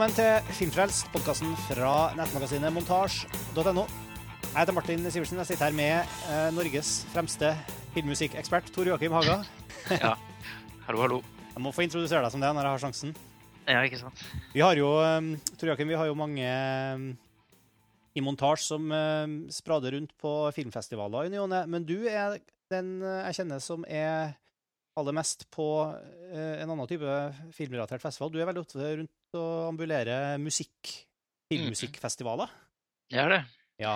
Velkommen til Filmfrelst, podkasten fra nettmagasinet montasj.no. Jeg heter Martin Sivertsen. Jeg sitter her med eh, Norges fremste filmmusikkekspert, Tor Joakim Haga. Ja. Hallo, hallo. Jeg må få introdusere deg som det når jeg har sjansen. Ja, ikke sant? Vi har jo, eh, Tor Joakim, vi har jo mange eh, i montasj som eh, sprader rundt på filmfestivaler i ny og ne, men du er den jeg kjenner som er aller mest på eh, en annen type filmrelatert festival. Du er veldig ofte rundt og ambulerer musikk, filmmusikkfestivaler. Jeg er det. Ja.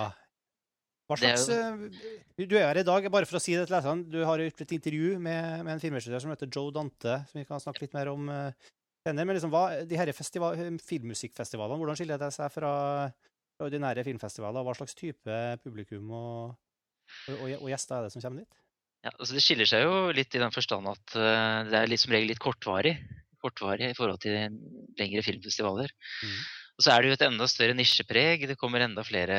Hva Det er slags eh, Du er her i dag, bare for å si det til leserne, du har gjort et intervju med, med en filmregissør som heter Joe Dante, som vi kan snakke litt mer om eh, senere. Men liksom, hva, de her filmmusikkfestivalene, hvordan skiller det seg fra ordinære filmfestivaler? Hva slags type publikum og, og, og, gjester er det som kommer dit? Ja, altså det skiller seg jo litt i den forstand at eh, det er litt, som regel litt kortvarig. Kortvarig i forhold til lengre filmfestivaler. Mm. Og så er det jo et enda større nisjepreg. Det kommer enda flere,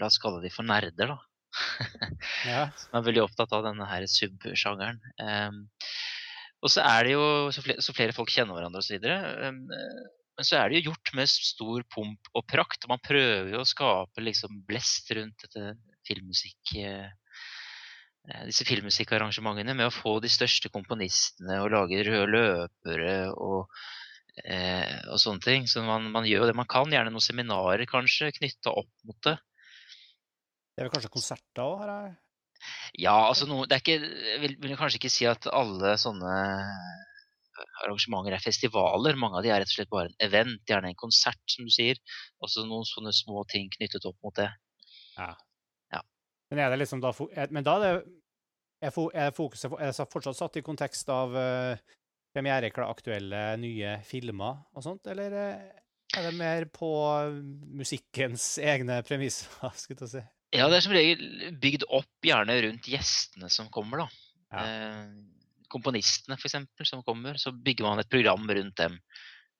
la oss kalle de for nerder, da. Ja. Som er veldig opptatt av denne her subsjangeren. Um, og så er det jo så flere, så flere folk kjenner hverandre osv. Um, men så er det jo gjort med stor pomp og prakt. og Man prøver jo å skape liksom blest rundt dette filmmusikk... eh, disse filmmusikkarrangementene med å få de største komponistene og lage røde løpere og, eh, og sånne ting. Så man, man gjør jo det man kan. Gjerne noen seminarer kanskje knytta opp mot det. Det er vel kanskje konserter òg, har jeg Ja, altså noe, det er ikke, jeg vil, vil kanskje ikke si at alle sånne arrangementer er festivaler. Mange av de er rett og slett bare en event, gjerne en konsert, som du sier. Også noen sånne små ting knyttet opp mot det. Ja. Men er det liksom da Men da er det er, fokuset er det fortsatt satt i kontekst av uh, premiereaktuelle nye filmer og sånt, eller eh, er det mer på musikkens egne premisser, skulle jeg si? Ja, det er som regel bygd opp gjerne rundt gjestene som kommer, da. Ja. Eh, komponistene, eksempel, som kommer. Så bygger man et program rundt dem.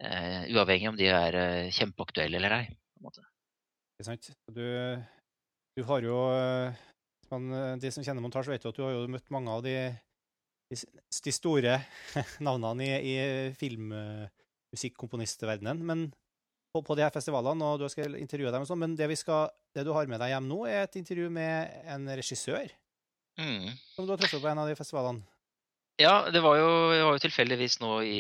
Eh, uavhengig om de er eh, kjempeaktuelle eller ei. Ikke sant? Du, du har jo eh, eh, De som kjenner montasje, vet jo at du har jo møtt mange av de, de, store navnene i, i filmmusikkomponistverdenen. Men på, på de her festivalene, og du skal intervjue dem og sånn, men det, vi skal, det du har med deg hjem nå, er et intervju med en regissør Mm. som du har truffet på en av de festivalene. Ja, det var jo, jeg var jo tilfeldigvis nå i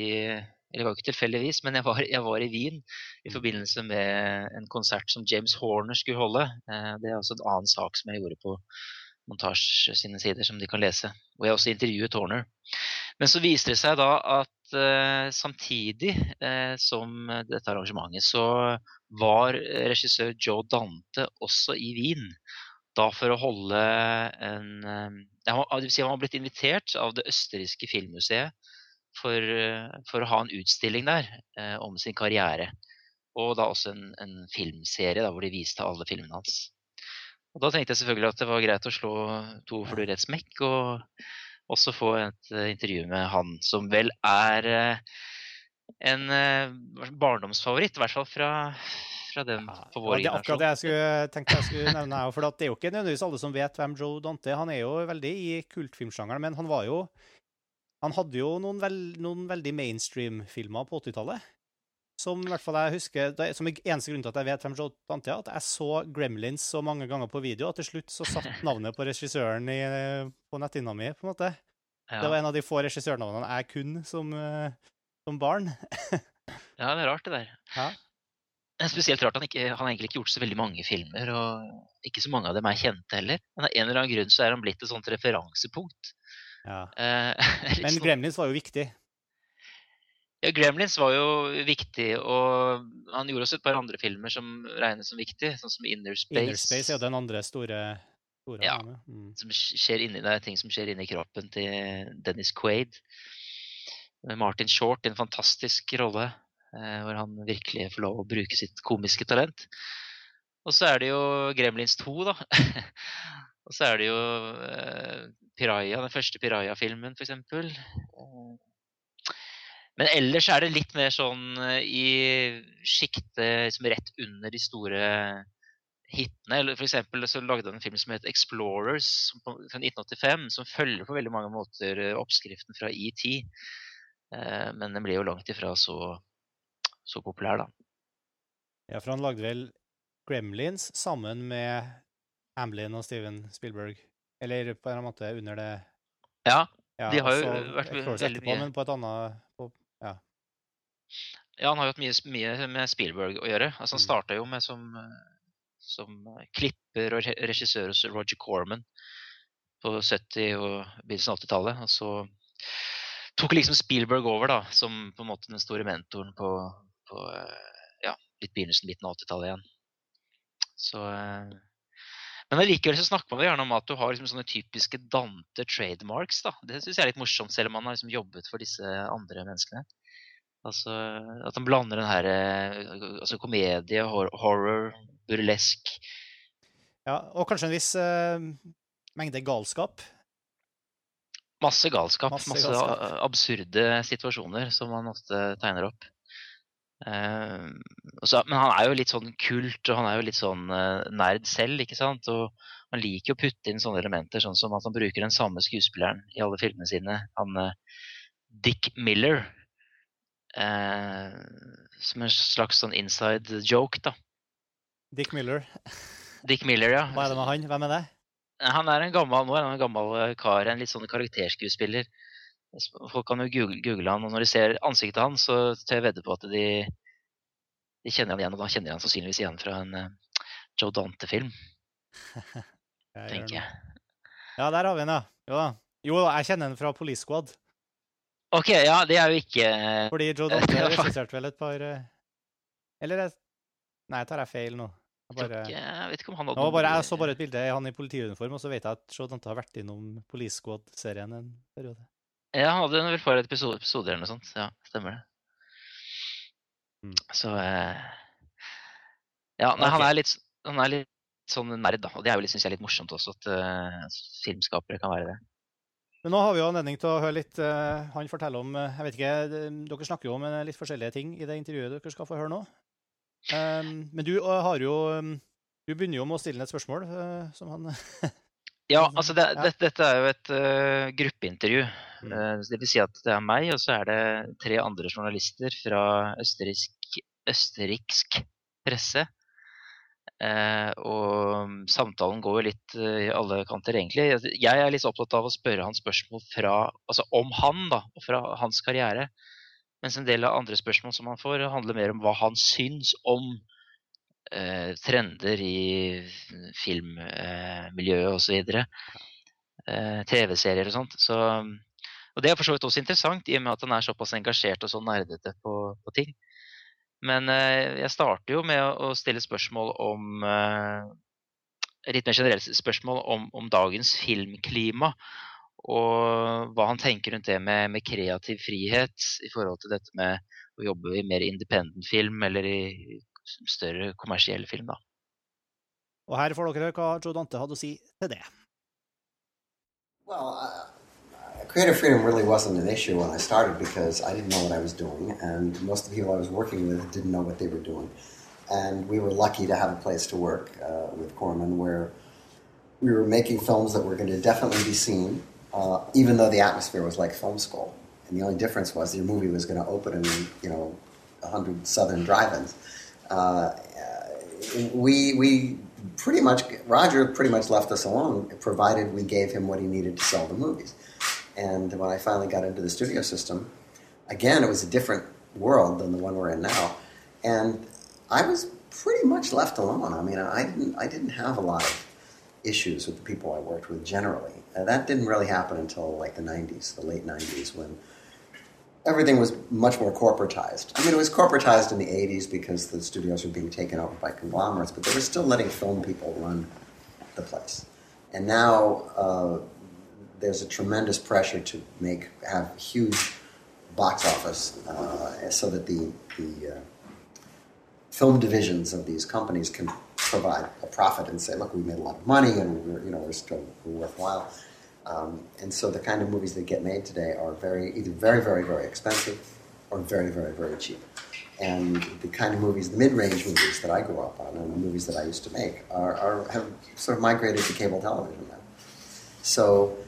Eller det var ikke tilfeldigvis, men jeg var, jeg var i Wien i forbindelse med en konsert som James Horner skulle holde. Eh, Det er også en annen sak som jeg gjorde på montage sine sider, som de kan lese. Og jeg har også intervjuet Horner. Men så viste det seg da at eh, samtidig eh, som dette arrangementet, så var regissør Joe Dante også i Wien. Da for å holde en det vil si han var blitt invitert av det østerrikske filmmuseet for, eh, for å ha en utstilling der eh, om sin karriere. Og da også en, en filmserie da, hvor de viste alle filmene hans. Og Da tenkte jeg selvfølgelig at det var greit å slå to fluer i et smekk, og også få et uh, intervju med han som vel er uh, en uh, barndomsfavoritt, i hvert fall fra, fra den Ja, det vår var det akkurat det jeg skulle, tenkte jeg skulle nevne. For det er jo ikke nødvendigvis alle som vet hvem Joe Dante er. Han er jo veldig i kultfilmsjangeren, men han var jo Han hadde jo noen, veld, noen veldig mainstream-filmer på 80-tallet. Som i hvert fall jeg husker, det som eneste grunn til at jeg vet hvem Joe Dante er, at jeg så Gremlins så mange ganger på video at til slutt så satt navnet på regissøren i, på netthinna mi, på en måte. Ja. Det var en av de få regissørnavnene jeg kunne som, eh, som barn. ja, det er rart, det der. Ja. Spesielt rart han ikke, han har egentlig ikke gjort så veldig mange filmer, og ikke så mange av dem er kjente heller. Men av en eller annen grunn så er han blitt et sånt referansepunkt. Ja. Eh, Men sånn- Gremlins var jo viktig. ja, Gremlins var jo viktig, og han gjorde også et par andre filmer som regnes som viktig, sånn som Inner Space. Inner Space er jo den andre store, store Ja. Mm. som skjer inni deg, ting som skjer inni kroppen til Dennis Quaid. Med Martin Short i en fantastisk rolle, eh, hvor han virkelig får lov å bruke sitt komiske talent. Og så er det jo Gremlins 2, da. og så er det jo eh, Piraya, den første Piraya-filmen, eksempel. Eh, Men ellers er det litt mer sånn eh, i sjiktet liksom rett under de store hitene. For eksempel så lagde han en film som het Explorers fra 1985, som følger på veldig mange måter eh, oppskriften fra ET. Men den ble jo langt ifra så så populær, da. Ja, for han lagde vel Gremlins sammen med Amblin og Steven Spielberg. Eller på en eller annen måte under det Ja, ja, de har jo også vært veldig mye Men på et annet på, Ja, han har jo hatt mye, mye med Spielberg å gjøre. Altså, han Mm. starta jo med som, som eh, klipper og regissør hos Roger Corman på 70- og begynnelsen av 80-tallet. Og så tok liksom Spielberg over da, som på en måte den store mentoren på, på eh, ja, litt begynnelsen, midten av 80-tallet igjen. Så eh, Men allikevel så snakker man gjerne om at du har liksom sånne typiske Dante trademarks. da. Det syns jeg er litt morsomt, selv om man har liksom jobbet for disse andre menneskene. Altså at han blander den her eh, altså komedie, horror, burlesk. Ja, og kanskje en viss uh, mengde galskap. Masse galskap. Masse Masse, galskap. absurde situasjoner som man ofte tegner opp. Eh, og så- men han er jo litt sånn kult, og han er jo litt sånn eh, nerd selv, ikke sant. Og han liker jo å putte inn sånne elementer, sånn som at han bruker den samme skuespilleren i alle filmene sine. Han eh, Dick Miller. Eh, som en slags sånn inside joke, da. Dick Miller. Dick Miller, ja. Hva er det med han? Hvem er det? Han er en gammel, nå er han en gammel kar, en litt sånn karakterskuespiller. Folk kan jo google, google han, og når de ser ansiktet hans, så tør jeg vedde på at de, de kjenner han igjen. Og da kjenner de han sannsynligvis igjen fra en uh, Joe Dante-film, tenker jeg. Ja, der har vi han, ja. Jo da. Jo, jeg kjenner han fra Police Squad. Ok, ja, det er jo ikke Fordi Joe Dante regisserte vel et par uh, Eller Nei, tar jeg feil nå? Jeg, bare, jeg vet ikke om han hadde bare, jeg så bare et bilde av han i politiuniform, og så vet jeg at Joe Dante har vært innom Police Squad-serien en periode. Ja, han hadde vel episode episoder, episoder eller noe sånt. Ja, stemmer det. Mm. Så eh, Ja, nei, han er litt han er litt sånn nerd, da. Og det er jo litt, synes jeg, litt morsomt også, at uh, filmskapere kan være det. Men nå har vi jo anledning til å høre litt uh, han forteller om uh, Jeg vet ikke, Dere snakker jo om litt forskjellige ting i det intervjuet dere skal få høre nå. Um, men du har jo um, Du begynner jo med å stille ham et spørsmål, som han Ja, altså det, det, dette er jo et uh, gruppeintervju. Eh, det vil si at det er meg, og så er det tre andre journalister fra østerriksk, østerriksk presse. Uh, og samtalen går jo litt i alle kanter, egentlig. Jeg er litt opptatt av å spørre han spørsmål fra, altså om han, da, og fra hans karriere. Mens en del av andre spørsmål som han får, handler mer om hva han syns om eh, trender i filmmiljøet osv. Eh, TV-serier og sånt. Så, og det er for så vidt også interessant, i og med at han er såpass engasjert og så nerdete på, på ting. Men eh, jeg starter jo med å, å stille spørsmål om eh, Litt mer generelt spørsmål om, om dagens filmklima. Og hva han tenker rundt det med, med kreativ frihet i forhold til dette med å jobbe i mer independent film eller i større kommersiell film. da. Og her får dere høre hva Joe Dante hadde å si til det. Well, uh, creative freedom really wasn't an issue when I started because I didn't know what I was doing, and most of the people I was working with didn't know what they were doing. And we were lucky to have a place to work uh, with Corman where we were making films that were going to definitely be seen, uh, even though the atmosphere was like film school. And the only difference was your movie was going to open in, you know, 100 southern drive-ins. Uh, we we pretty much Roger pretty much left us alone, provided we gave him what he needed to sell the movies. And when I finally got into the studio system, again it was a different world than the one we're in now, and I was pretty much left alone. I mean, I didn't I didn't have a lot of issues with the people I worked with generally. And that didn't really happen until like the 90s, the late 90s, when everything was much more corporatized. I mean, it was corporatized in the 80s because the studios were being taken over by conglomerates, but they were still letting film people run the place. And now uh, there's a tremendous pressure to make have huge box office uh, so that the the uh, film divisions of these companies can provide a profit and say, look, we made a lot of money and we're you know we're still worthwhile. Um, and so the kind of movies that get made today are very either very very very expensive or very very very cheap. And the kind of movies, the mid-range movies that I grew up on, and the movies that I used to make, are, are have sort of migrated to cable television now. So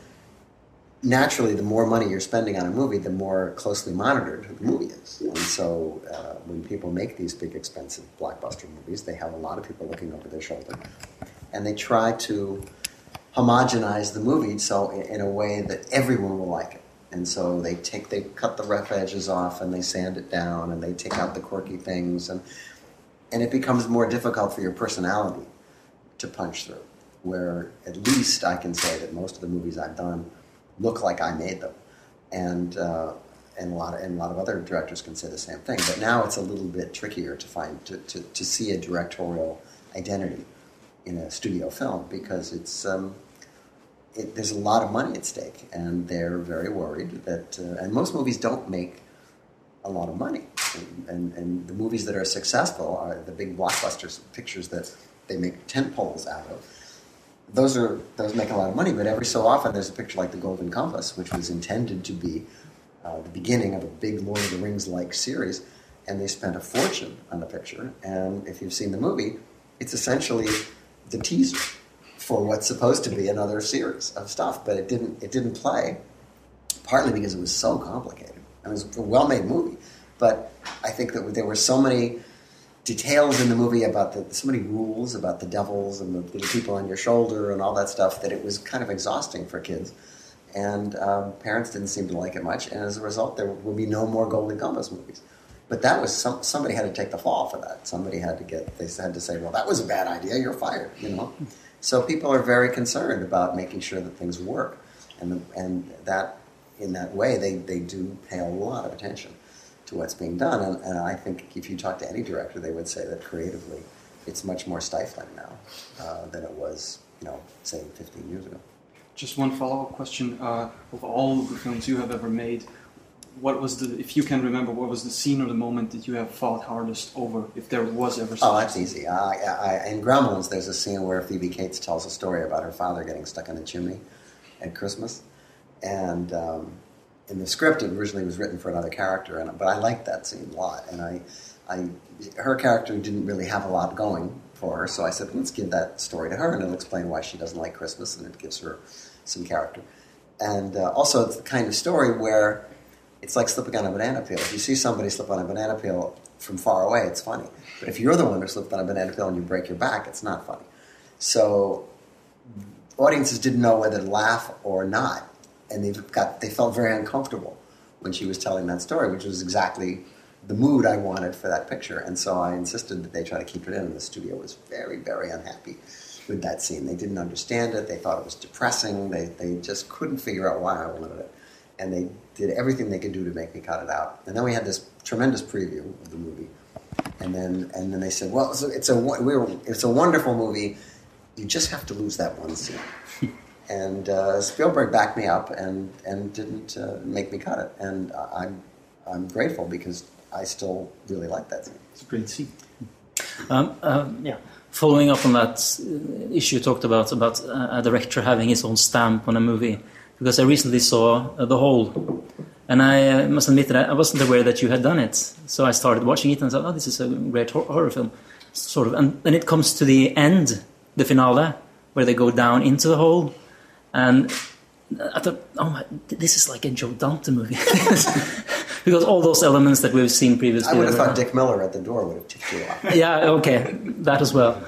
naturally, the more money you're spending on a movie, the more closely monitored the movie is. And so, uh, when people make these big, expensive blockbuster movies, they have a lot of people looking over their shoulder, and they try to homogenize the movie so in, a way that everyone will like it. And so they take, they cut the rough edges off, and they sand it down, and they take out the quirky things, and and it becomes more difficult for your personality to punch through. Where at least I can say that most of the movies I've done look like I made them, and uh, and a lot of and a lot of other directors can say the same thing. But now it's a little bit trickier to find to, to, to see a directorial identity in a studio film because it's um, it, there's a lot of money at stake, and they're very worried that uh, and most movies don't make a lot of money, and, and, and the movies that are successful are the big blockbusters pictures that they make tent poles out of those are those make a lot of money, but every so often there's a picture like the Golden Compass, which was intended to be uh, the beginning of a big Lord of the Rings like series, and they spent a fortune on the picture. And if you've seen the movie, it's essentially the teaser for what's supposed to be another series of stuff, but it didn't it didn't play, partly because it was so complicated. It was a well-made movie, but I think that there were so many details in the movie about the so many rules about the devils and the people on your shoulder and all that stuff that it was kind of exhausting for kids. And um, parents didn't seem to like it much, and as a result, there will be no more Golden Compass movies. But that was some, somebody had to take the fall for that. Somebody had to get they had to say, "Well, that was a bad idea. You're fired." You know. So people are very concerned about making sure that things work, and and that in that way they, they do pay a lot of attention to what's being done. And, and, I think if you talk to any director, they would say that creatively, it's much more stifling now uh, than it was, you know, say 15 years ago. Just one follow-up question: uh, Of all the films you have ever made, what was the, if you can remember, what was the scene or the moment that you have fought hardest over, if there was ever? something? Oh, that's easy. I, I, in Gremlins, there's a scene where Phoebe Cates tells a story about her father getting stuck in a chimney at Christmas, and um, in the script, it originally was written for another character, and but I liked that scene a lot. And I, I, her character didn't really have a lot going for her, so I said, let's give that story to her, and it'll explain why she doesn't like Christmas, and it gives her some character. And uh, also, it's the kind of story where it's like slipping on a banana peel. If you see somebody slip on a banana peel from far away, it's funny. But if you're the one who slipped on a banana peel and you break your back, it's not funny. So audiences didn't know whether to laugh or not and they got they felt very uncomfortable when she was telling that story, which was exactly the mood I wanted for that picture. And so I insisted that they try to keep it in, and the studio was very, very unhappy with that scene. They didn't understand it. They thought it was depressing. They, they just couldn't figure out why I wanted it. And they did everything they could do to make me cut it out. And then we had this tremendous preview of the movie. And then, and then they said, well, it's a, it's a, we were, it's a wonderful movie. You just have to lose that one scene and uh, Spielberg backed me up and and didn't uh, make me cut it, and I'm I'm grateful because I still really like that scene. It's a great scene. Um, um, yeah. Following up on that uh, issue you talked about about uh, a director having his own stamp on a movie, because I recently saw uh, The Hole, and I uh, must admit that I wasn't aware that you had done it. So I started watching it and I thought, "Oh, this is a great horror film," sort of. And then it comes to the end, the finale, where they go down into the hole, and I thought, oh my, this is like a Joe Dante movie. because all those elements that we've seen previously. I would have thought Dick Miller at the door would have tipped you off. yeah, okay, that as well.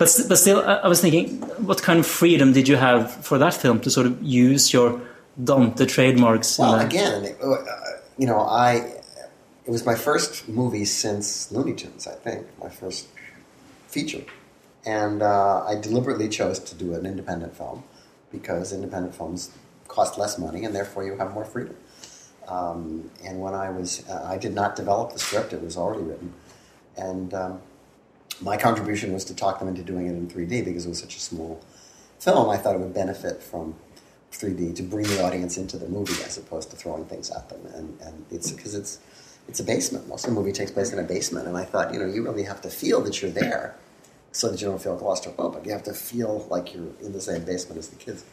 But, but still, I was thinking, what kind of freedom did you have for that film to sort of use your Dante trademarks? Well, again, uh, you know, I it was my first movie since Looney Tunes, I think, my first feature, and uh, I deliberately chose to do an independent film because independent films cost less money and therefore you have more freedom. Um, and when I was, uh, I did not develop the script; it was already written, and um, my contribution was to talk them into doing it in 3D because it was such a small film. I thought it would benefit from 3D to bring the audience into the movie as opposed to throwing things at them. And, and it's because it's it's a basement. Most of the movie takes place in a basement, and I thought, you know, you really have to feel that you're there so that you don't feel claustrophobic. You have to feel like you're in the same basement as the kids.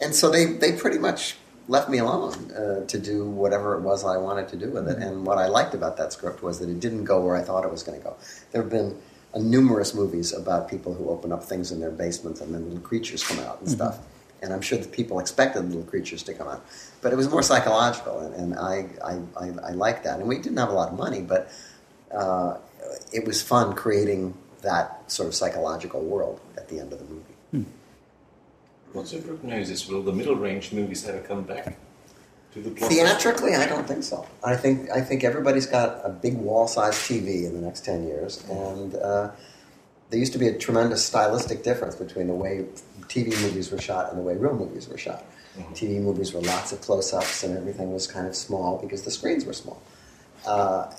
And so they, they pretty much left me alone uh, to do whatever it was I wanted to do with it. Mm-hmm. And what I liked about that script was that it didn't go where I thought it was going to go. There have been uh, numerous movies about people who open up things in their basements and then little creatures come out and mm-hmm. stuff. and I'm sure that people expected little creatures to come out, but it was more psychological, and, and I, I, I, I like that. And we didn't have a lot of money, but uh, it was fun creating that sort of psychological world at the end of the movie. What's your prognosis? Will the middle range movies ever come back to the? Theatrically, I don't think so. I think I think everybody's got a big wall-sized TV in the next ten years, and uh, there used to be a tremendous stylistic difference between the way TV movies were shot and the way real movies were shot. TV movies were lots of close-ups, and everything was kind of small because the screens were small. Uh,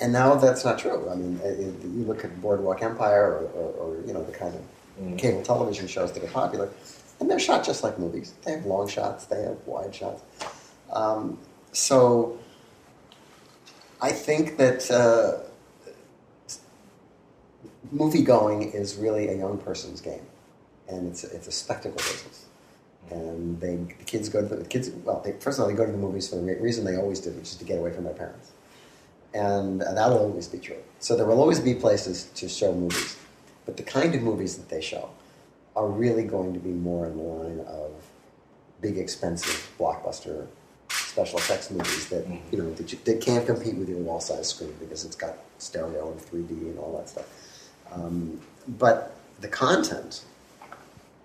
and now that's not true. I mean, it, it- you look at Boardwalk Empire or, or, or you know the kind of cable television shows that are popular, and they're shot just like movies. They have long shots, they have wide shots. Um, so I think that uh, movie going is really a young person's game, and it's it's a spectacle business. And they the kids go to the, kids. Well, they, first of all, they go to the movies for the reason they always did, which is to get away from their parents, and uh, that'll always be true. So there will always be places to show movies, but the kind of movies that they show are really going to be more in the line of big, expensive blockbuster special effects movies that you know that, you, that can't compete with your wall size screen because it's got stereo and 3D and all that stuff. Um, but the content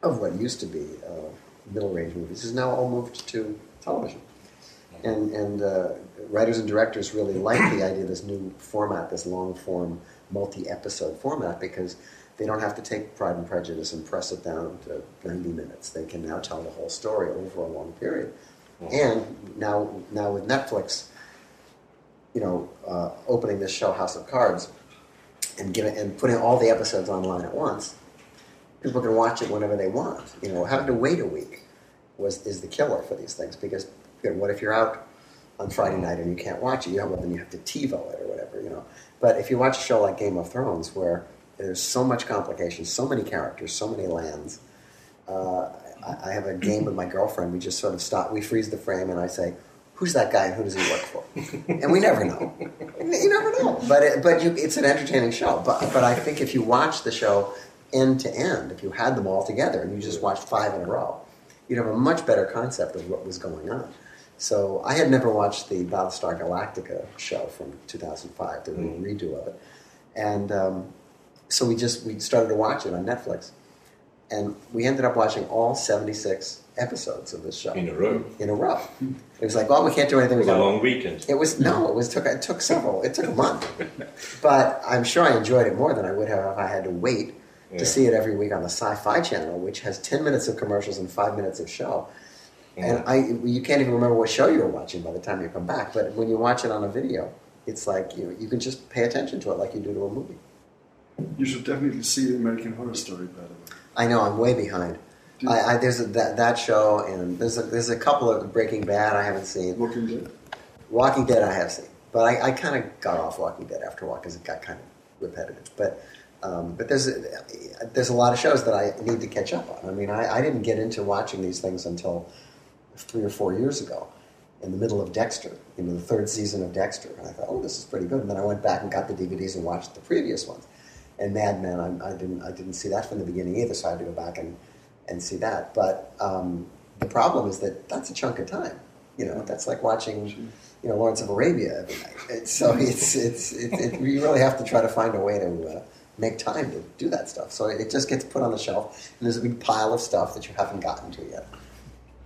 of what used to be uh, middle range movies is now all moved to television. And, and uh, writers and directors really like the idea of this new format, this long form, multi episode format, because they don't have to take Pride and Prejudice and press it down to 90 minutes. They can now tell the whole story over a long period. And now, now with Netflix, you know, uh, opening this show House of Cards and giving and putting all the episodes online at once, people can watch it whenever they want. You know, having to wait a week was is the killer for these things because you know, what if you're out on Friday night and you can't watch it? You have, well, then you have to TiVo it or whatever, you know. But if you watch a show like Game of Thrones, where there's so much complication, so many characters, so many lands. Uh, I, I have a game with my girlfriend. We just sort of stop. We freeze the frame, and I say, "Who's that guy? and Who does he work for?" and we never know. You never know. But it, but you, it's an entertaining show. But but I think if you watch the show end to end, if you had them all together and you just watched five in a row, you'd have a much better concept of what was going on. So I had never watched the Battlestar Galactica show from 2005, the redo of it, and um, so we just we started to watch it on Netflix, and we ended up watching all 76 episodes of this show In a row. in a row. It was like, well, we can't do anything. It We was a long weekend. it was no, it was took it took several. It took a month, but I'm sure I enjoyed it more than I would have if I had to wait Yeah. to see it every week on the Sci-Fi Channel, which has ten minutes of commercials and five minutes of show. And I, you can't even remember what show you were watching by the time you come back. But when you watch it on a video, it's like you you can just pay attention to it like you do to a movie. You should definitely see the American Horror Story, by the way. I know I'm way behind. I, I, there's a, that, that show, and there's a, there's a couple of Breaking Bad I haven't seen. Walking Dead. Walking Dead I have seen, but I, I kind of got off Walking Dead after a while because it got kind of repetitive. But um, but there's a, there's a lot of shows that I need to catch up on. I mean, I, I didn't get into watching these things until three or four years ago, in the middle of Dexter, you know, the third season of Dexter, and I thought, oh, this is pretty good. And then I went back and got the DVDs and watched the previous ones. And Mad Men, I, I didn't I didn't see that from the beginning either, so I had to go back and and see that. But um, the problem is that that's a chunk of time. You know, that's like watching, you know, Lawrence of Arabia every night. And so it's it's it, it, you really have to try to find a way to uh, make time to do that stuff. So it just gets put on the shelf, and there's a big pile of stuff that you haven't gotten to yet.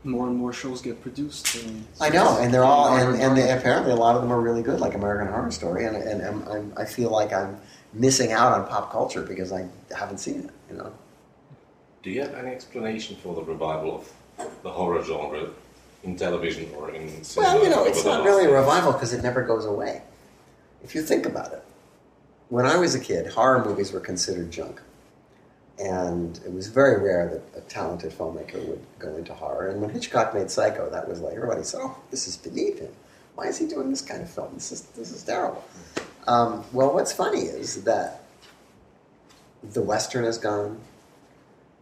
More and more shows get produced. I know, and they're all, and, and they, apparently a lot of them are really good, like American Horror Story, and, and, I'm, I feel like I'm missing out on pop culture because I haven't seen it. You know, Do you have any explanation for the revival of the horror genre in television or in cinema? well, you know, it's not really a revival because it never goes away. If you think about it, when I was a kid, horror movies were considered junk, and it was very rare that a talented filmmaker would go into horror. And when Hitchcock made Psycho, that was like everybody said, "Oh, this is beneath him. Why is he doing this kind of film? This is this is terrible." Um, well, what's funny is that the western is gone.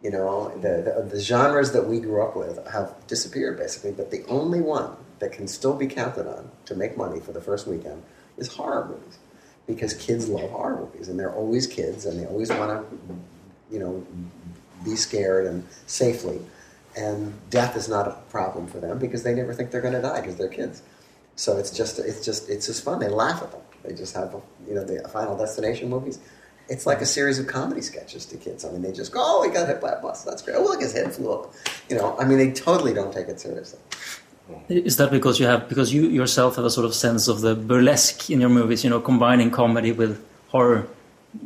You know, the, the the genres that we grew up with have disappeared basically. But the only one that can still be counted on to make money for the first weekend is horror movies, because kids love horror movies, and they're always kids, and they always want to, you know, be scared and safely. and death is not a problem for them because they never think they're going to die because they're kids. So it's just it's just it's just fun. They laugh at them. They just have you know the Final Destination movies. It's like a series of comedy sketches to kids. I mean, they just go, "Oh, he got hit by a bus. That's great. Oh, look, his head flew up." You know, I mean, they totally don't take it seriously. Is that because you have because you yourself have a sort of sense of the burlesque in your movies? You know, combining comedy with horror,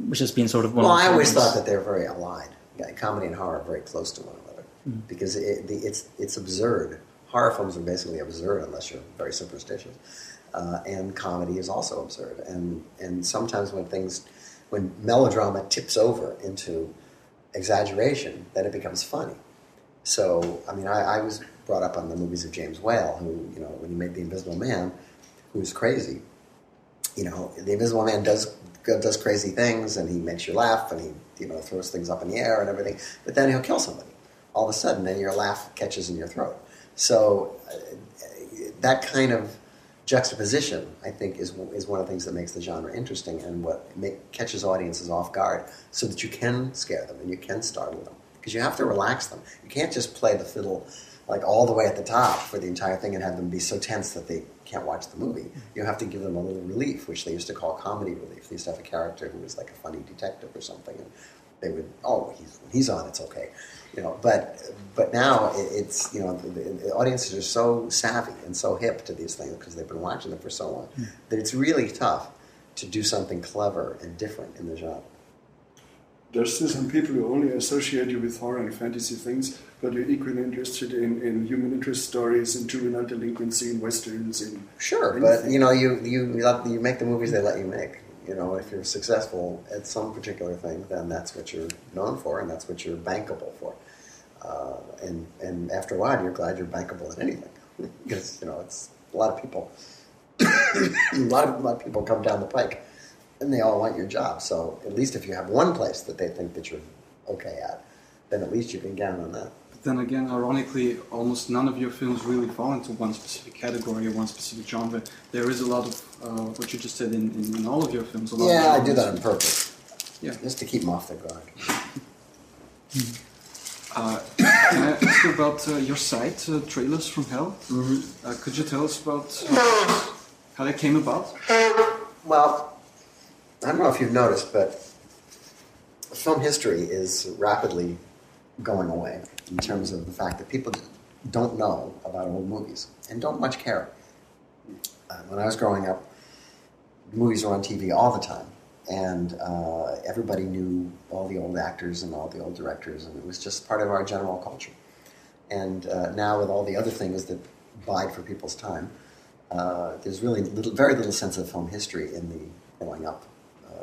which has been sort of one. Well, of I always thought that they're very allied. Yeah, Comedy and horror are very close to one another hmm. because it, the, it's it's absurd. Horror films are basically absurd unless you're very superstitious, uh, and comedy is also absurd. And and sometimes when things, when melodrama tips over into exaggeration, then it becomes funny. So I mean, I, I was brought up on the movies of James Whale, who you know when he made The Invisible Man, who's crazy. You know, The Invisible Man does does crazy things, and he makes you laugh, and he you know throws things up in the air and everything. But then he'll kill somebody all of a sudden, and your laugh catches in your throat. So uh, that kind of juxtaposition, I think, is is one of the things that makes the genre interesting and what make, catches audiences off guard, so that you can scare them and you can startle them because you have to relax them. You can't just play the fiddle like all the way at the top for the entire thing and have them be so tense that they can't watch the movie. You have to give them a little relief, which they used to call comedy relief. They used to have a character who was like a funny detective or something, and they would, oh, he's, when he's on, it's okay, you know. But but now it, it's you know the, the, the audiences are so savvy and so hip to these things because they've been watching them for so long hmm. that it's really tough to do something clever and different in the genre. There's still some people who only associate you with horror and fantasy things, but you're equally interested in, in human interest stories, in juvenile delinquency, in westerns, in Sure, but you know, you you you let- you make the movies they let you make. You know, if you're successful at some particular thing, then that's what you're known for, and that's what you're bankable for. Uh, and and after a while, you're glad you're bankable at anything because you know it's a lot of people. a lot of a lot of people come down the pike, and they all want your job. So at least if you have one place that they think that you're okay at, then at least you can count on that. But then again, ironically, almost none of your films really fall into one specific category or one specific genre. There is a lot of uh, what you just said in, in, in all of your films. A lot Yeah, of I do that on purpose, Yeah. just to keep them off their guard. Uh, can I ask you about uh, your site, uh, Trailers from Hell? Mm-hmm. Uh, could you tell us about uh, how that came about? Well, I don't know if you've noticed, but film history is rapidly going away in terms of the fact that people don't know about old movies and don't much care. Uh, when I was growing up, movies were on TV all the time, and uh, everybody knew all the old actors and all the old directors, and it was just part of our general culture. And uh, now, with all the other things that bide for people's time, uh, there's really little, very little sense of film history in the growing up uh,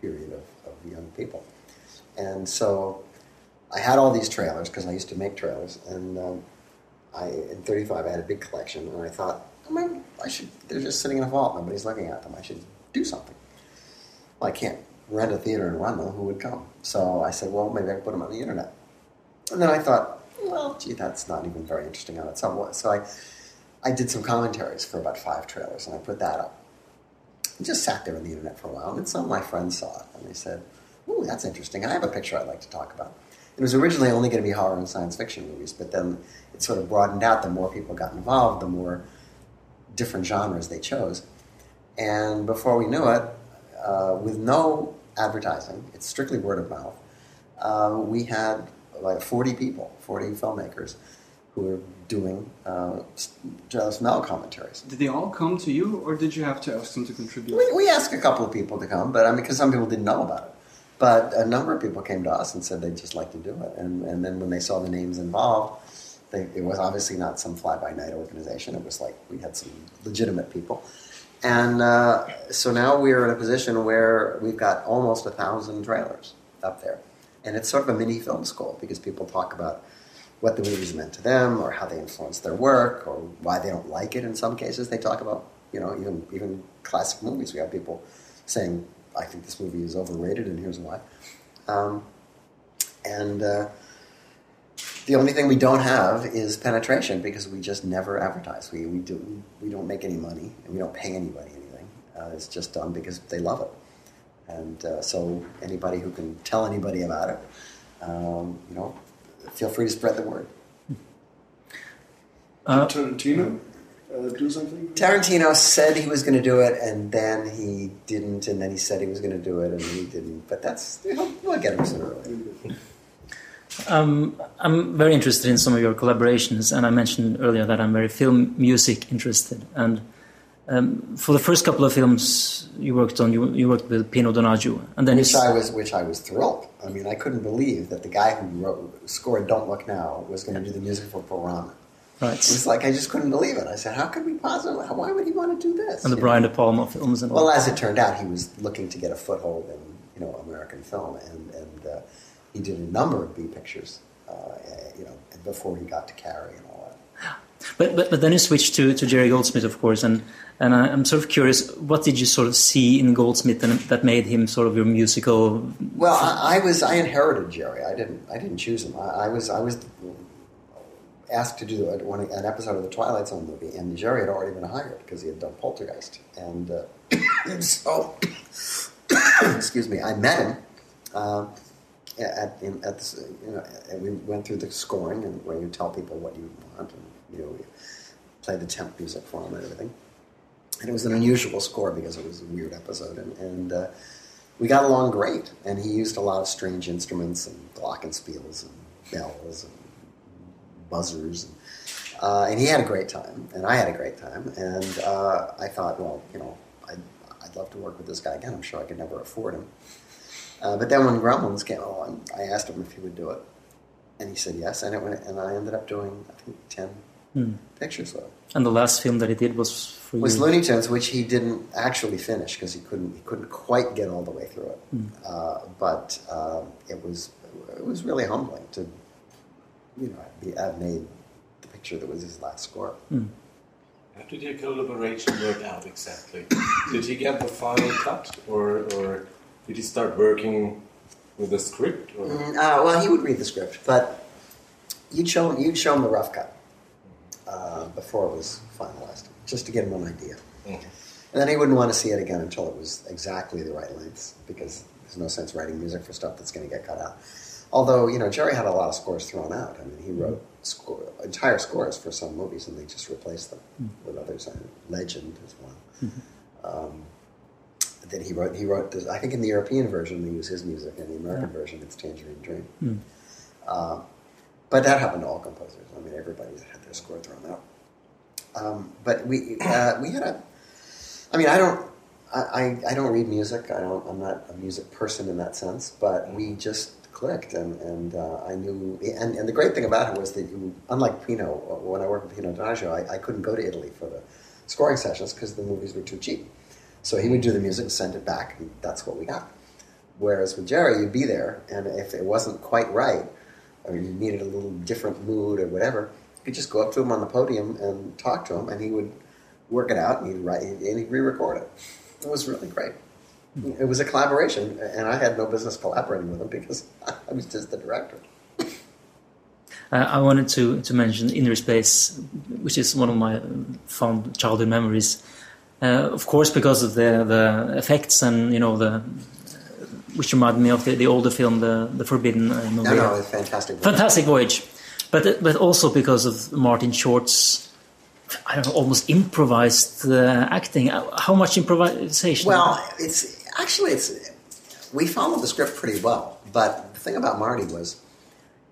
period of, of young people. And so I had all these trailers because I used to make trailers, and um, I in '35 I had a big collection, and I thought, I mean, I should. They're just sitting in a vault, nobody's looking at them. I should do something. Well, I can't rent a theater and run them. Who would come? So I said, well, maybe I can put them on the internet. And then I thought, well, gee, that's not even very interesting on its own. So I, I did some commentaries for about five trailers, and I put that up. It just sat there on the internet for a while, and then some of my friends saw it, and they said, "Ooh, that's interesting." I have a picture I'd like to talk about. It was originally only going to be horror and science fiction movies, but then it sort of broadened out. The more people got involved, the more different genres they chose. And before we knew it, uh, with no advertising, it's strictly word of mouth, uh, we had like 40 people, 40 filmmakers who were doing uh, Mel commentaries. Did they all come to you, or did you have to ask them to contribute? We, we asked a couple of people to come, but I mean, because some people didn't know about it. But a number of people came to us and said they'd just like to do it. And, and then when they saw the names involved, they, it was obviously not some fly by night organization. It was like we had some legitimate people. And uh, so now we're in a position where we've got almost a thousand trailers up there. And it's sort of a mini film school because people talk about what the movies meant to them or how they influenced their work or why they don't like it in some cases. They talk about, you know, even, even classic movies. We have people saying, I think this movie is overrated and here's why. Um, and uh, the only thing we don't have is penetration because we just never advertise. We, we, do, we don't make any money and we don't pay anybody anything. Uh, it's just done because they love it. And uh, so anybody who can tell anybody about it, um, you know, feel free to spread the word. Uh, Tarantino uh, do something? Tarantino said he was going to do it, and then he didn't, and then he said he was going to do it, and he didn't. But that's you know, we'll get him sooner or later. Um, I'm very interested in some of your collaborations, and I mentioned earlier that I'm very film music interested. And um, for the first couple of films you worked on, you, you worked with Pino Donaggio, and then Which I was, which I was thrilled. I mean, I couldn't believe that the guy who wrote, scored "Don't Look Now" was going to do the music for Piranha. It right, was like I just couldn't believe it. I said, "How could we possibly? Why would he want to do this?" and the You Brian De Palma films and all. Well, as it turned out, he was looking to get a foothold in you know American film, and and uh, he did a number of B pictures, uh, you know, before he got to Carrie and all that. But, but but then you switched to, to Jerry Goldsmith, of course, and and I, I'm sort of curious, what did you sort of see in Goldsmith and that made him sort of your musical? Well, I, I was I inherited Jerry. I didn't I didn't choose him. I, I was I was asked to do an episode of the Twilight Zone movie, and Jerry had already been hired because he had done Poltergeist, and uh, so excuse me, I met him. Uh, at, in, at the, you know, we went through the scoring and where you tell people what you want, and you know, we played the temp music for them and everything. And it was an unusual score because it was a weird episode, and, and uh, we got along great. And he used a lot of strange instruments and glockenspiels and bells and buzzers, and, uh, and he had a great time, and I had a great time. And uh, I thought, well, you know, I'd, I'd love to work with this guy again. I'm sure I could never afford him. Uh, but then when Gremlins came along, I asked him if he would do it, and he said yes. And it went, and I ended up doing I think ten Hmm. pictures with him. And the last film that he did was for Was you. Looney Tunes, which he didn't actually finish because he couldn't he couldn't quite get all the way through it. Uh, but uh, it was it was really humbling to you know be, have made the picture that was his last score. How did your collaboration work out exactly? did he get the final cut, or, or did he start working with the script? Or? Mm, uh, well, he would read the script, but you'd show him, you'd show him the rough cut uh, before it was finalized, just to get him an idea. Mhm. And then he wouldn't want to see it again until it was exactly the right length, because there's no sense writing music for stuff that's going to get cut out. Although, you know, Jerry had a lot of scores thrown out. I mean, he wrote score, entire scores for some movies, and they just replaced them with others. And Legend is one. Um, that he wrote. He wrote. This, I think in the European version they use his music, and the American version it's Tangerine Dream. Uh, but that happened to all composers. I mean, everybody's had their score thrown out. Um, but we uh, we had a. I mean, I don't. I, I, I don't read music. I don't. I'm not a music person in that sense. But we just clicked, and and uh, I knew. And, and the great thing about it was that you, unlike Pino, when I worked with Pino Donaggio, I, I couldn't go to Italy for the scoring sessions because the movies were too cheap. So he would do the music send it back, and that's what we got. Whereas with Jerry, you'd be there, and if it wasn't quite right, or you needed a little different mood or whatever, you could just go up to him on the podium and talk to him, and he would work it out, and he'd write, and he'd re-record it. It was really great. It was a collaboration, and I had no business collaborating with him because I was just the director. Uh, I wanted to, to mention Innerspace, which is one of my fond childhood memories. Uh, of course, because of the, the effects and you know the which reminded me of the, the older film, the the Forbidden uh, movie. No, no, it was fantastic. Fantastic Voyage, but but also because of Martin Short's, I don't know, almost improvised uh, acting. How much improvisation? Well, it's actually it's we followed the script pretty well, but the thing about Marty was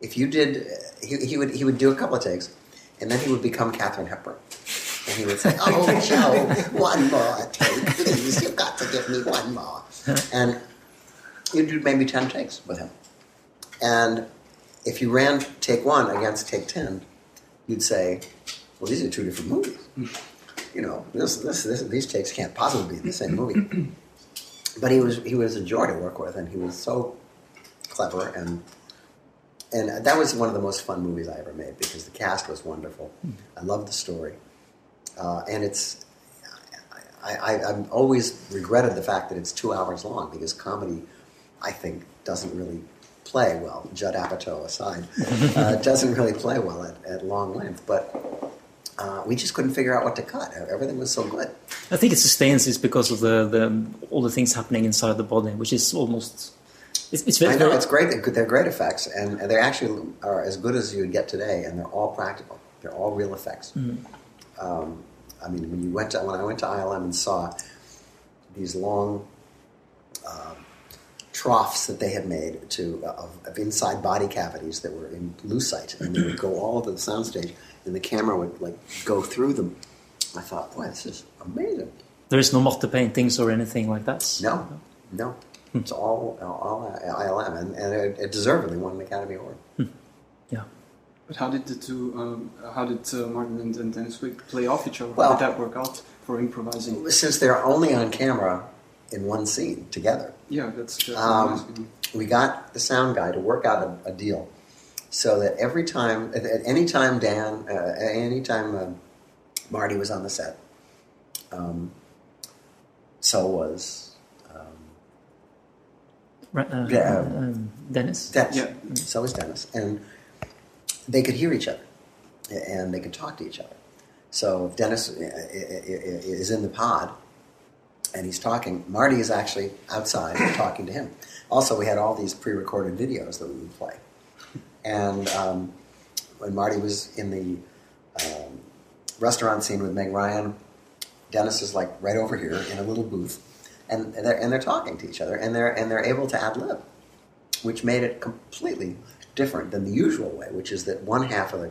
if you did, he, he would he would do a couple of takes, and then he would become Katharine Hepburn, and he would say, "Oh, Joe, one more take, please. You've got to give me one more." And you'd do maybe ten takes with him, and if you ran take one against take ten, you'd say, "Well, these are two different movies." You know, this, this, this, these takes can't possibly be the same movie. But he was he was a joy to work with, and he was so clever, and and that was one of the most fun movies I ever made because the cast was wonderful. I loved the story, uh, and it's. I, I, I've always regretted the fact that it's two hours long because comedy, I think, doesn't really play well. Judd Apatow aside, uh, doesn't really play well at, at long length. But uh, we just couldn't figure out what to cut. Everything was so good. I think it sustains is because of the, the all the things happening inside the body, which is almost. It's, it's very, I know it's great. They're They're great effects, and they actually are as good as you would get today, and they're all practical. They're all real effects. Um, I mean, when you went to when I went to ILM and saw these long uh, troughs that they had made to of, of inside body cavities that were in lucite, and they would go all over the soundstage, and the camera would like go through them. I thought, boy, this is amazing. There is no matte paintings or anything like that. No, no, it's all all ILM, and, and it, it deservedly won an Academy Award. Yeah. But how did the two, um, how did uh, Martin and, and Dennis Quaid play off each other? Well- how did that work out for improvising? Since they're only on camera in one scene together, Yeah, that's, that's Um, we got the sound guy to work out a, a deal so that every time, at, at any time Dan, uh, at any time uh, Marty was on the set, um, so was um, uh, Yeah. um, Dennis. Dennis. Yeah. So was Dennis, and they could hear each other, and they could talk to each other. So if Dennis i- i- i- is in the pod and he's talking, Marty is actually outside talking to him. Also, we had all these pre-recorded videos that we would play, and um, when Marty was in the um, restaurant scene with Meg Ryan, Dennis is like right over here in a little booth, and and they're, and they're talking to each other, and they're and they're able to ad lib, which made it completely different than the usual way, which is that one half of the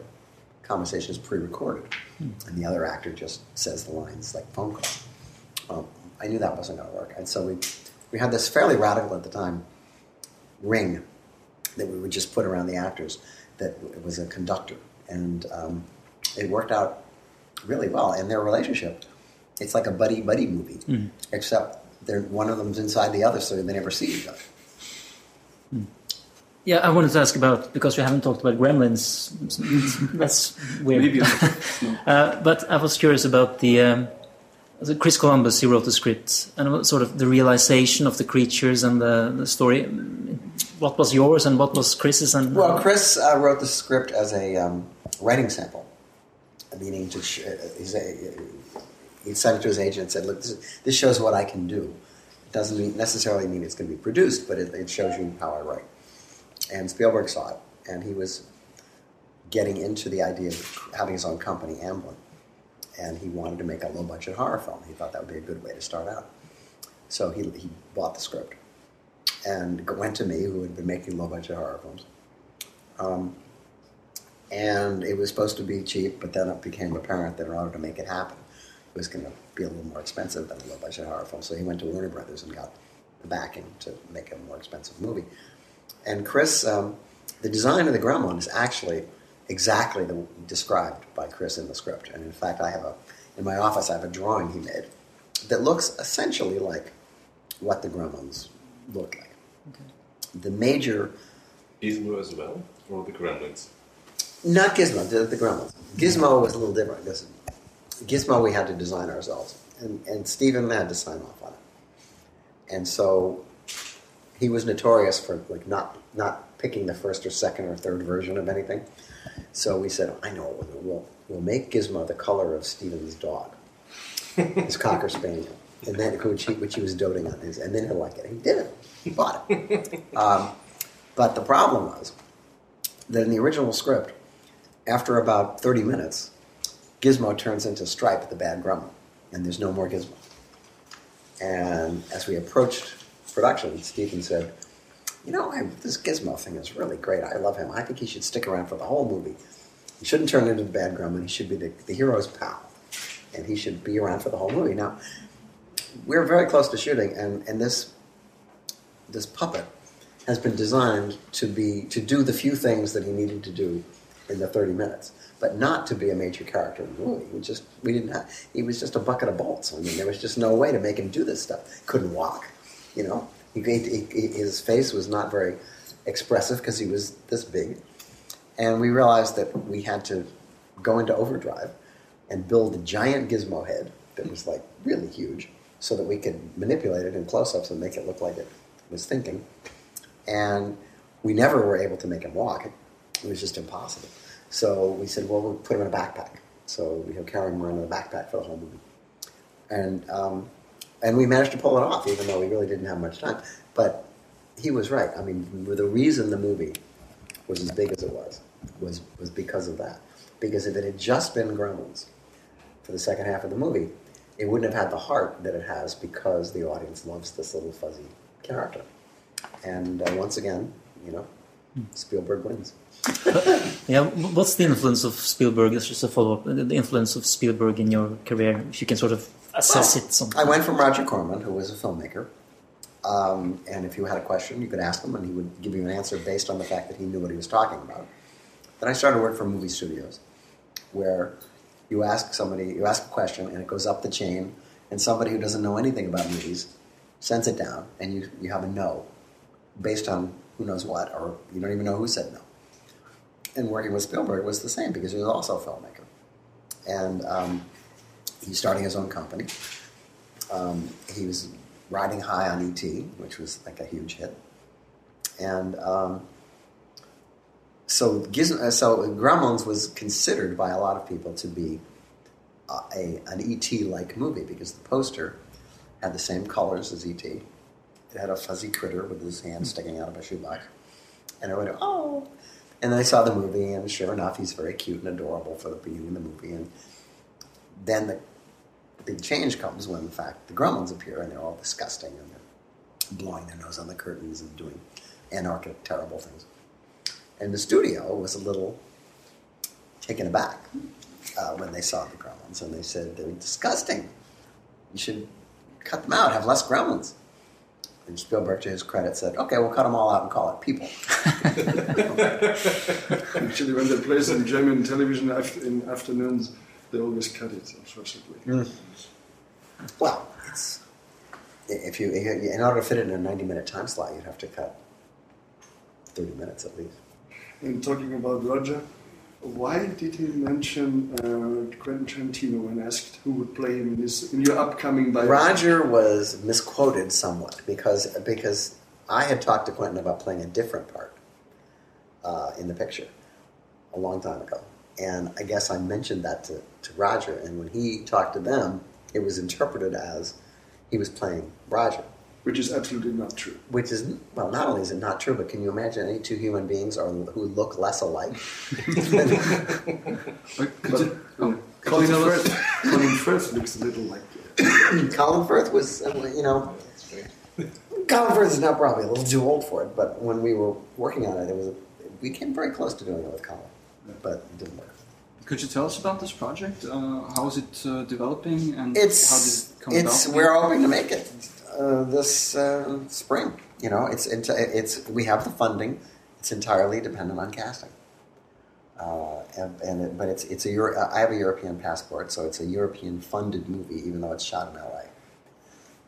conversation is pre-recorded, and the other actor just says the lines like phone call. Um, I knew that wasn't going to work, and so we we had this fairly radical at the time ring that we would just put around the actors that was a conductor, and um, it worked out really well. And their relationship, it's like a buddy buddy movie, except they're one of them's inside the other, so they never see each other. Yeah, I wanted to ask about because we haven't talked about Gremlins. That's weird. Maybe no. uh, but I was curious about the. Um, the Chris Columbus, he wrote the script, and sort of the realization of the creatures and the, the story. What was yours and what was Chris's? And Well, Chris uh, wrote the script as a um, writing sample, meaning to sh- uh, a, he sent it to his agent and said, "Look, this, this shows what I can do. It doesn't mean, necessarily mean it's going to be produced, but it, it shows you how I write." And Spielberg saw it, and he was getting into the idea of having his own company, Amblin, and he wanted to make a low-budget horror film. He thought that would be a good way to start out. So he, he bought the script and went to me, who had been making low-budget horror films. Um, and it was supposed to be cheap, but then it became apparent that in order to make it happen, it was going to be a little more expensive than a low-budget horror film. So he went to Warner Brothers and got the backing to make a more expensive movie. And Chris, um, the design of the gremlin is actually exactly the, described by Chris in the script. And in fact, I have a in my office I have a drawing he made that looks essentially like what the gremlins look like. The major Gizmo as well, or the Gremlins? Not Gizmo, the, the Gremlins. Gizmo was a little different. This, Gizmo we had to design ourselves, and, and Steven had to sign off on it. And so he was notorious for like not not picking the first or second or third version of anything. So we said, I know, we'll, we'll, we'll make Gizmo the color of Steven's dog, his cocker spaniel, and then which he, which he was doting on, his, and then he'll like it. He did it. He bought it. um, but the problem was that in the original script, after about 30 minutes, Gizmo turns into Stripe, the bad gremlin, and there's no more Gizmo. And as we approached production, Stephen said, You know, I, this Gizmo thing is really great. I love him. I think he should stick around for the whole movie. He shouldn't turn into the bad gremlin. He should be the, the hero's pal. And he should be around for the whole movie. Now, we we're very close to shooting, and, and this, this puppet has been designed to be to do the few things that he needed to do in the 30 minutes, but not to be a major character in the movie. We just we didn't have. He was just a bucket of bolts. I mean, there was just no way to make him do this stuff. Couldn't walk, you know. He, he, he, his face was not very expressive because he was this big, and we realized that we had to go into overdrive and build a giant gizmo head that was like really huge, so that we could manipulate it in close-ups and make it look like it was thinking and we never were able to make him walk. It was just impossible. So we said, well, we'll put him in a backpack. So we have carry him around in a backpack for the whole movie, and um, and we managed to pull it off, even though we really didn't have much time. But he was right. I mean, the reason the movie was as big as it was was was because of that. because if it had just been Gremlins for the second half of the movie, it wouldn't have had the heart that it has because the audience loves this little fuzzy character. And uh, once again, you know, Spielberg wins. Yeah, what's the influence of Spielberg? It's just a follow up. The influence of Spielberg in your career, if you can sort of assess Well, it. Some. I went from Roger Corman, who was a filmmaker, um, and if you had a question, you could ask him, and he would give you an answer based on the fact that he knew what he was talking about. Then I started to work for movie studios, where you ask somebody, you ask a question, and it goes up the chain, and somebody who doesn't know anything about movies sends it down, and you, you have a no, based on who knows what, or you don't even know who said no. And working with Spielberg was the same because he was also a filmmaker, and um, he's starting his own company. Um, he was riding high on ET, which was like a huge hit, and um, so Giz- uh, so Gremlins was considered by a lot of people to be uh, a an ET like movie because the poster had the same colors as ET. It had a fuzzy critter with his hand sticking out of a shoebox, and everyone went, "Oh!" And I saw the movie, and sure enough, he's very cute and adorable for the beginning of the movie, and then the big change comes when, in fact, the gremlins appear and they're all disgusting and they're blowing their nose on the curtains and doing anarchic, terrible things. And the studio was a little taken aback uh, when they saw the gremlins and they said, they're disgusting. You should cut them out, have less gremlins. And Spielberg, to his credit, said, okay, we'll cut them all out and call it people. Actually, when they play some German television in afternoons, they always cut it, unfortunately. Well, it's if you in order to fit it in a ninety-minute time slot, you'd have to cut thirty minutes at least. And talking about Roger, why did he mention uh, Quentin Tarantino when asked who would play him in, his, in your upcoming biopic? Roger was misquoted somewhat because because I had talked to Quentin about playing a different part uh, in the picture a long time ago, and I guess I mentioned that to, to Roger, and when he talked to them, it was interpreted as he was playing Roger. Which is absolutely not true. Which is well, not only is it not true, but can you imagine any two human beings are, who look less alike? But could you, oh, Colin you tell us? Firth, Colin Firth looks a little like. Uh, Colin Firth was, uh, you know, Colin Firth is now probably a little too old for it, but when we were working on it, it was we came very close to doing it with Colin, but it didn't work. Could you tell us about this project? Uh, how is it uh, developing, and It's how did it come it's about? we're hoping to make it uh, this uh, spring. You know, it's it's it's we have the funding. It's entirely dependent on casting. Uh, and, and it, but it's it's a Euro, I have a European passport, so it's a European funded movie, even though it's shot in LA.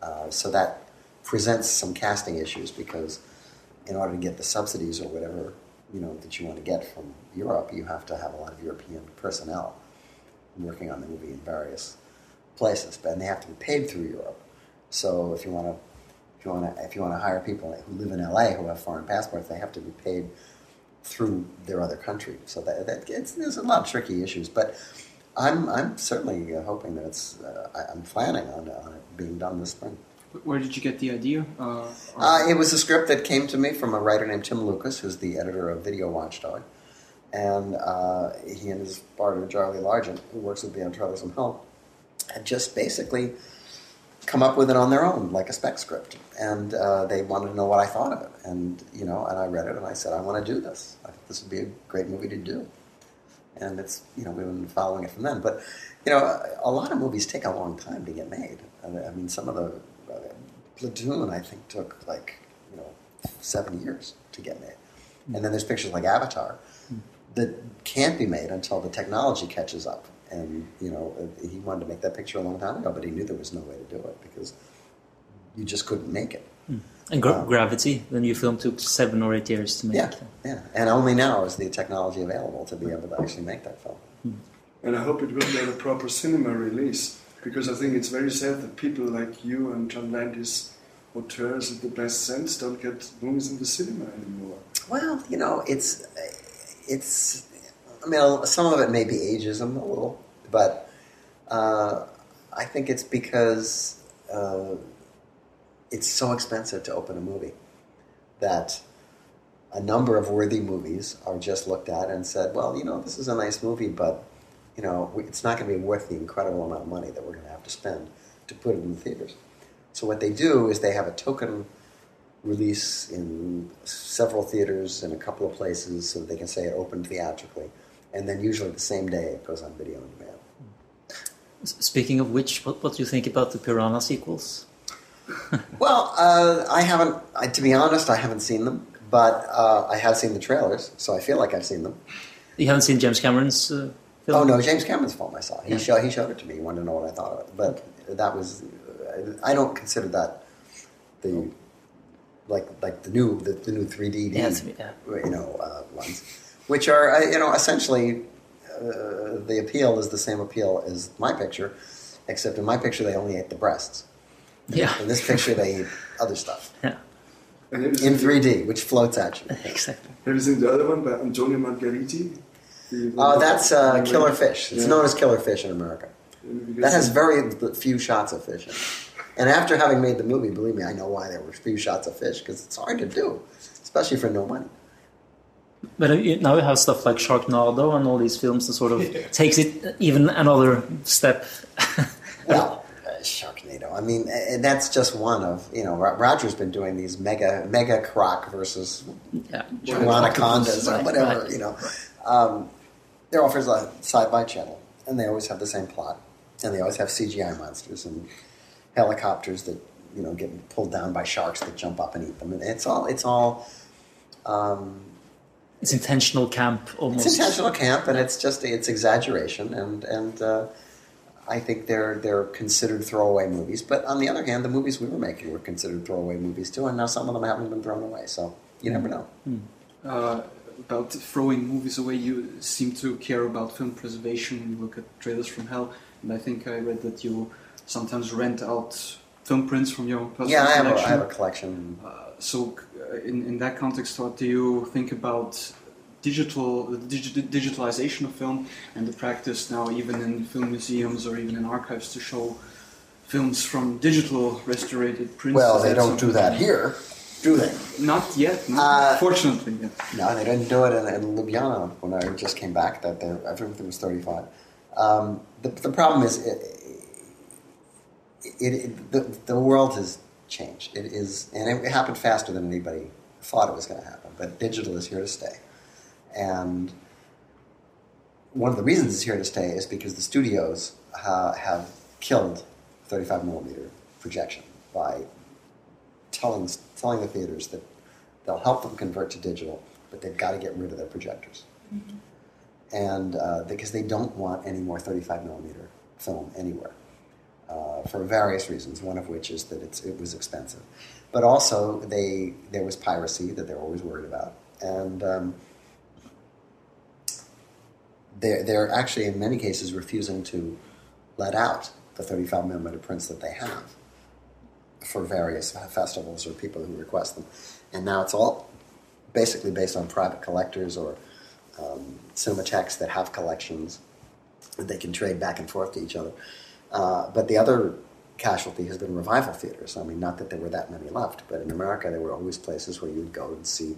Uh, so that presents some casting issues because in order to get the subsidies or whatever you know that you want to get from Europe, you have to have a lot of European personnel working on the movie in various places, and they have to be paid through Europe. So if you want to, if you want to, if you want to hire people who live in LA who have foreign passports, they have to be paid through their other country. So that, that it's, there's a lot of tricky issues, but I'm I'm certainly hoping that it's. Uh, I'm planning on, on it being done this spring. Where did you get the idea? Uh, Uh, it was a script that came to me from a writer named Tim Lucas, who's the editor of Video Watchdog. And uh, he and his partner, Charlie Largent, who works with me on Trailers From Hell, had just basically come up with it on their own, like a spec script. And uh, they wanted to know what I thought of it. And, you know, and I read it and I said, I want to do this. I think this would be a great movie to do. And it's, you know, we've been following it from then. But, you know, a, lot of movies take a long time to get made. I mean, some of the Platoon, I think, took like you know seven years to get made, and then there's pictures like Avatar that can't be made until the technology catches up. And you know, uh, he wanted to make that picture a long time ago, but he knew there was no way to do it because you just couldn't make it. And gra- Um, Gravity, the new film, took seven or eight years to make. Yeah, yeah. And only now is the technology available to be able to actually make that film. And I hope it will get a proper cinema release because I think it's very sad that people like you and John Landis, auteurs in the best sense, don't get movies in the cinema anymore. Well, you know, it's it's. I mean, some of it may be ageism a little, but uh, I think it's because uh, it's so expensive to open a movie that a number of worthy movies are just looked at and said, well, you know, this is a nice movie, but you know, it's not going to be worth the incredible amount of money that we're going to have to spend to put it in the theaters. So what they do is they have a token release in several theaters in a couple of places so that they can say it opened theatrically. And then usually the same day it goes on video on demand. Speaking of which, what, what do you think about the Piranha sequels? Well, uh, I haven't, I, to be honest, I haven't seen them, but uh, I have seen the trailers, so I feel like I've seen them. You haven't seen James Cameron's uh? Oh no, James Cameron's film I saw. He Yeah. showed he showed it to me. He wanted to know what I thought of it, but that was I don't consider that the like like the new the, the new 3D Yeah, yeah. you know uh, ones, which are uh, you know essentially uh, the appeal is the same appeal as my picture, except in my picture they only ate the breasts. Yeah. In this picture they eat other stuff Yeah, And have you in seen- 3D, which floats at you. exactly. Have you seen the other one by Antonio Margheriti? The- Uh, that's uh, killer fish. It's Yeah. known as killer fish in America. That has very few shots of fish in it. And after having made the movie, believe me, I know why there were few shots of fish because it's hard to do, especially for no money. But uh, you- now you have stuff like Sharknado and all these films that sort of takes it even another step. Well, uh, Sharknado. I mean, uh, that's just one of you know. Roger's been doing these mega mega croc versus yeah. anacondas or whatever. right. You know, um, they're all for the sci-fi channel, and they always have the same plot, and they always have CGI monsters and helicopters that you know get pulled down by sharks that jump up and eat them, and it's all it's all. Um, It's intentional camp almost. It's intentional camp, and it's just it's exaggeration, and and uh, I think they're they're considered throwaway movies. But on the other hand, the movies we were making were considered throwaway movies too, and now some of them haven't been thrown away. So you never know. uh, about throwing movies away, you seem to care about film preservation you look at trailers from hell. And I think I read that you sometimes rent out film prints from your personal Yeah, I have a, collection. I have a collection. Uh, so, uh, in, in that context, what do you think about digital the digi- digitalization of film and the practice now, even in film museums or even in archives, to show films from digital restorated prints? Well, they don't do that here, do they? Not yet. No. Uh, Fortunately, yeah. No, they didn't do it in, in Ljubljana when I just came back. That they, everything was thirty-five. Um, the, the problem is, it, it, it the, the world has changed. It is, and it happened faster than anybody thought it was going to happen. But digital is here to stay, and one of the reasons it's here to stay is because the studios uh, have killed thirty-five millimeter projection by telling telling the theaters that they'll help them convert to digital, but they've got to get rid of their projectors, and uh, because they don't want any more 35 millimeter film anywhere uh, for various reasons. One of which is that it's, it was expensive, but also they there was piracy that they're always worried about, and um, they're they're actually in many cases refusing to let out the 35 millimeter prints that they have for various festivals or people who request them. And now it's all basically based on private collectors or um, cinematheques that have collections that they can trade back and forth to each other. Uh, but the other casualty has been revival theaters. I mean, not that there were that many left, but in America there were always places where you would go and see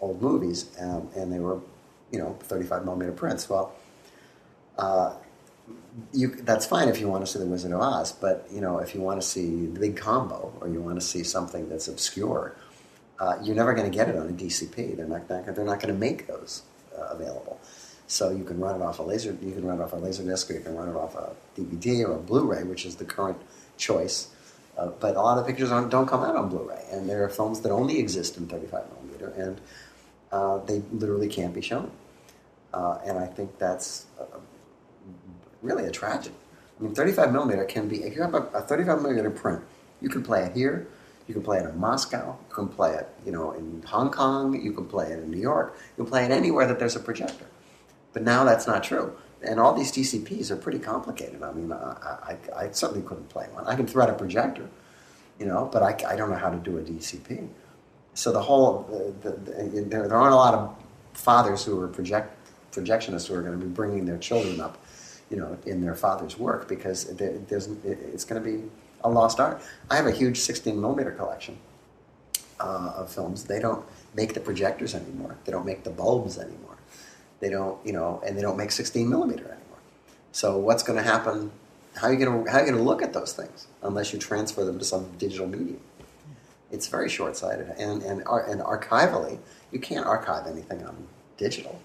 old movies, um, and they were, you know, 35 millimeter prints. Well, uh, you, that's fine if you want to see The Wizard of Oz, but you know if you want to see the big combo or you want to see something that's obscure, uh, you're never going to get it on a DCP. They're not, not they're not going to make those uh, available. So you can run it off a laser, you can run it off a laser disc, or you can run it off a DVD or a Blu-ray, which is the current choice. Uh, but a lot of pictures don't come out on Blu-ray, and there are films that only exist in 35 millimeter, and uh, they literally can't be shown. Uh, and I think that's uh, really a tragedy. I mean, 35 millimeter can be, if you have a, a 35 millimeter print, you can play it here, you can play it in Moscow, you can play it, you know, in Hong Kong, you can play it in New York, you can play it anywhere that there's a projector. But now that's not true. And all these DCPs are pretty complicated. I mean, I, I, I certainly couldn't play one. I can thread a projector, you know, but I, I don't know how to do a DCP. So the whole, the, the, the, there, there aren't a lot of fathers who are project, projectionists who are going to be bringing their children up, you know, in their father's work because there, there's, it's going to be a lost art. I have a huge 16 millimeter collection uh, of films, they don't make the projectors anymore. They don't make the bulbs anymore. They don't, you know, and they don't make 16 millimeter anymore. So what's going to happen? How are you going to how are you going to look at those things unless you transfer them to some digital medium? It's very short-sighted, and and and archivally, you can't archive anything on digital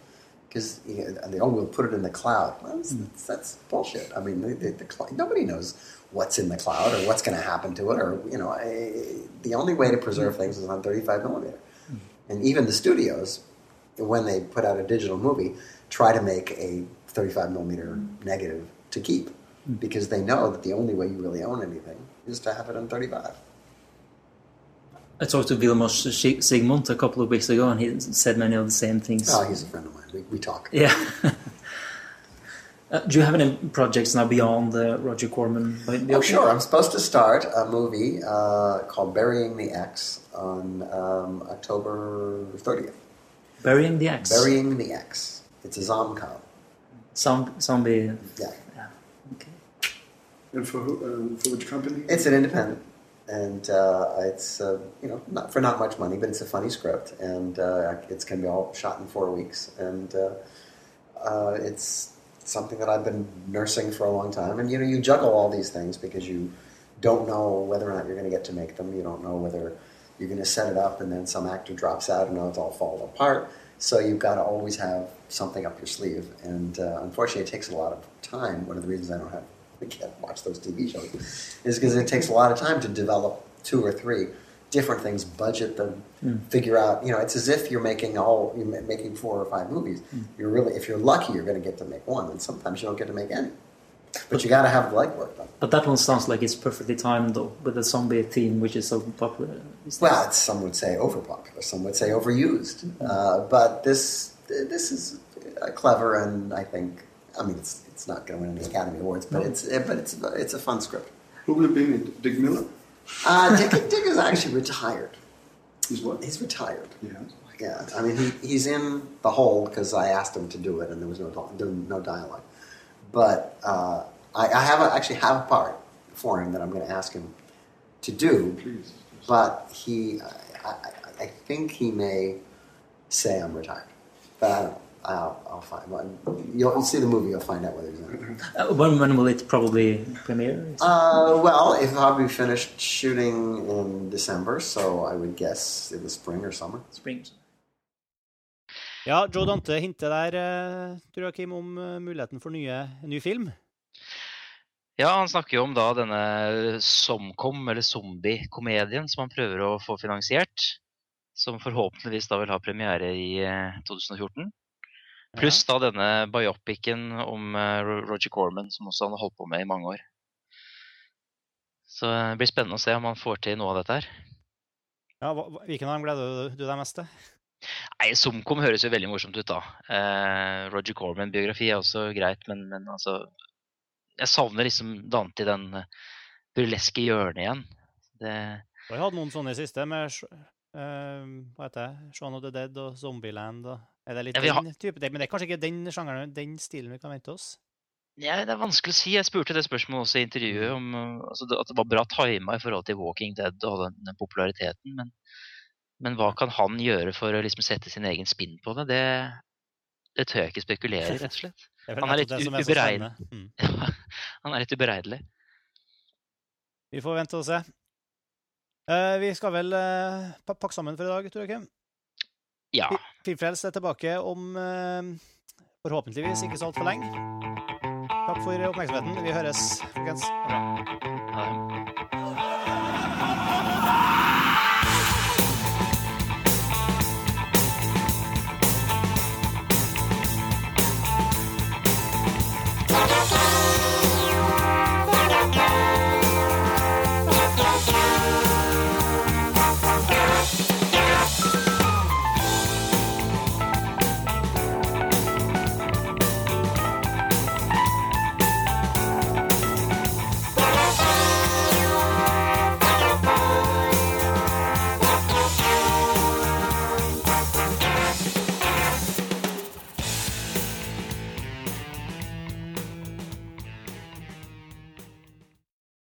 because you know, they oh we'll put it in the cloud. Well, that's, hmm. that's bullshit. I mean, the, the, the cl- nobody knows what's in the cloud or what's going to happen to it, or you know, eh, the only way to preserve hmm. things is on 35 millimeter. Hmm. And even the studios, when they put out a digital movie, try to make a 35 millimeter negative to keep because they know that the only way you really own anything is to have it on 35. I talked to Vilmos Zsigmond a couple of weeks ago, and he said many of the same things. Oh, he's a friend of mine. We, we talk. Yeah. uh, do you have any projects now beyond the Roger Corman? Oh, sure. I'm supposed to start a movie uh, called Burying the Ex on um, October 30th. Burying the Ex. Burying the Ex. It's a Zomcom. Some zombie. Yeah. Okay. And for who, um, for which company? It's an independent, and uh, it's uh, you know not for not much money, but it's a funny script, and uh, it's going to be all shot in four weeks, and uh, uh, it's something that I've been nursing for a long time. And you know, you juggle all these things because you don't know whether or not you're going to get to make them. You don't know whether you're going to set it up, and then some actor drops out, and now it's all falling apart. So you've got to always have something up your sleeve, and uh, unfortunately, it takes a lot of time. One of the reasons I don't have I can't watch those TV shows is because it takes a lot of time to develop two or three different things, budget them, hmm. figure out. You know, it's as if you're making all you're making four or five movies. Hmm. You're really, if you're lucky, you're going to get to make one, and sometimes you don't get to make any. But you got to have the legwork done. But that one sounds like it's perfectly timed, though, with the zombie theme, which is so popular. days. Well, it's, some would say overpopular, some would say overused. Hmm. Uh, but this this is clever, and I think I mean it's it's not going to win any Academy Awards, but it's but it's it's a fun script. Who will be in it? Dick Miller? Uh, Dick, Dick is actually retired. He's what? He's retired. Yeah. Yeah, I mean he, he's in the hole because I asked him to do it, and there was no di- there was no dialogue. But uh, I, I have a, actually have a part for him that I'm going to ask him to do. Please. But he, I, I, I think he may say I'm retired. But I don't know. I'll, I'll find. Well, you'll see the movie. You'll find out whether he's in it. Uh, when, when will it probably premiere? Uh, well, if I'll be finished shooting in December, so I would guess it was spring or summer. Spring. Ja, Joe Dante hinter der, eh, tror jeg, Kim, om eh, muligheten for nye, ny film. Ja, han snakker jo om da denne Somcom, eller zombie-komedien, som han prøver å få finansiert. Som forhåpentligvis da vil ha premiere i eh, 2014. Pluss da denne biopicen om eh, Roger Corman, som også han har holdt på med i mange år. Så eh, det blir spennende å se om han får til noe av dette her. Ja, Hvilken av dem gleder du deg mest til? Nei, Somcom høres jo veldig morsomt ut, da. Eh, Roger Corman-biografi er også greit, men, men altså Jeg savner liksom Dante i den eh, burleske hjørnet igjen. Det, Vi har hatt noen sånne i siste, med eh, hva heter det? Shaun of the Dead og Zombieland. Og, er det litt Ja, den type? Men det er kanskje ikke den sjangeren, den stilen vi kan vente oss? ja, det er vanskelig å si. Jeg spurte det spørsmålet også i intervjuet, om eh, altså, at det var bra tima i forhold til Walking Dead og den, den populariteten. Men, men hva kan han gjøre for å liksom sette sin egen spinn på det? Det, det tør jeg ikke spekulere i, rett og slett. Han er litt det som u- uberegnelig. Mm. han er litt ubereidelig. Vi får vente og se. Uh, vi skal vel uh, pakke sammen for i dag, tror jeg. Kim. Ja. Filmfrelst er tilbake om eh, forhåpentligvis ikke så altfor lenge. Takk for oppmerksomheten. Vi høres, folkens. Ha det.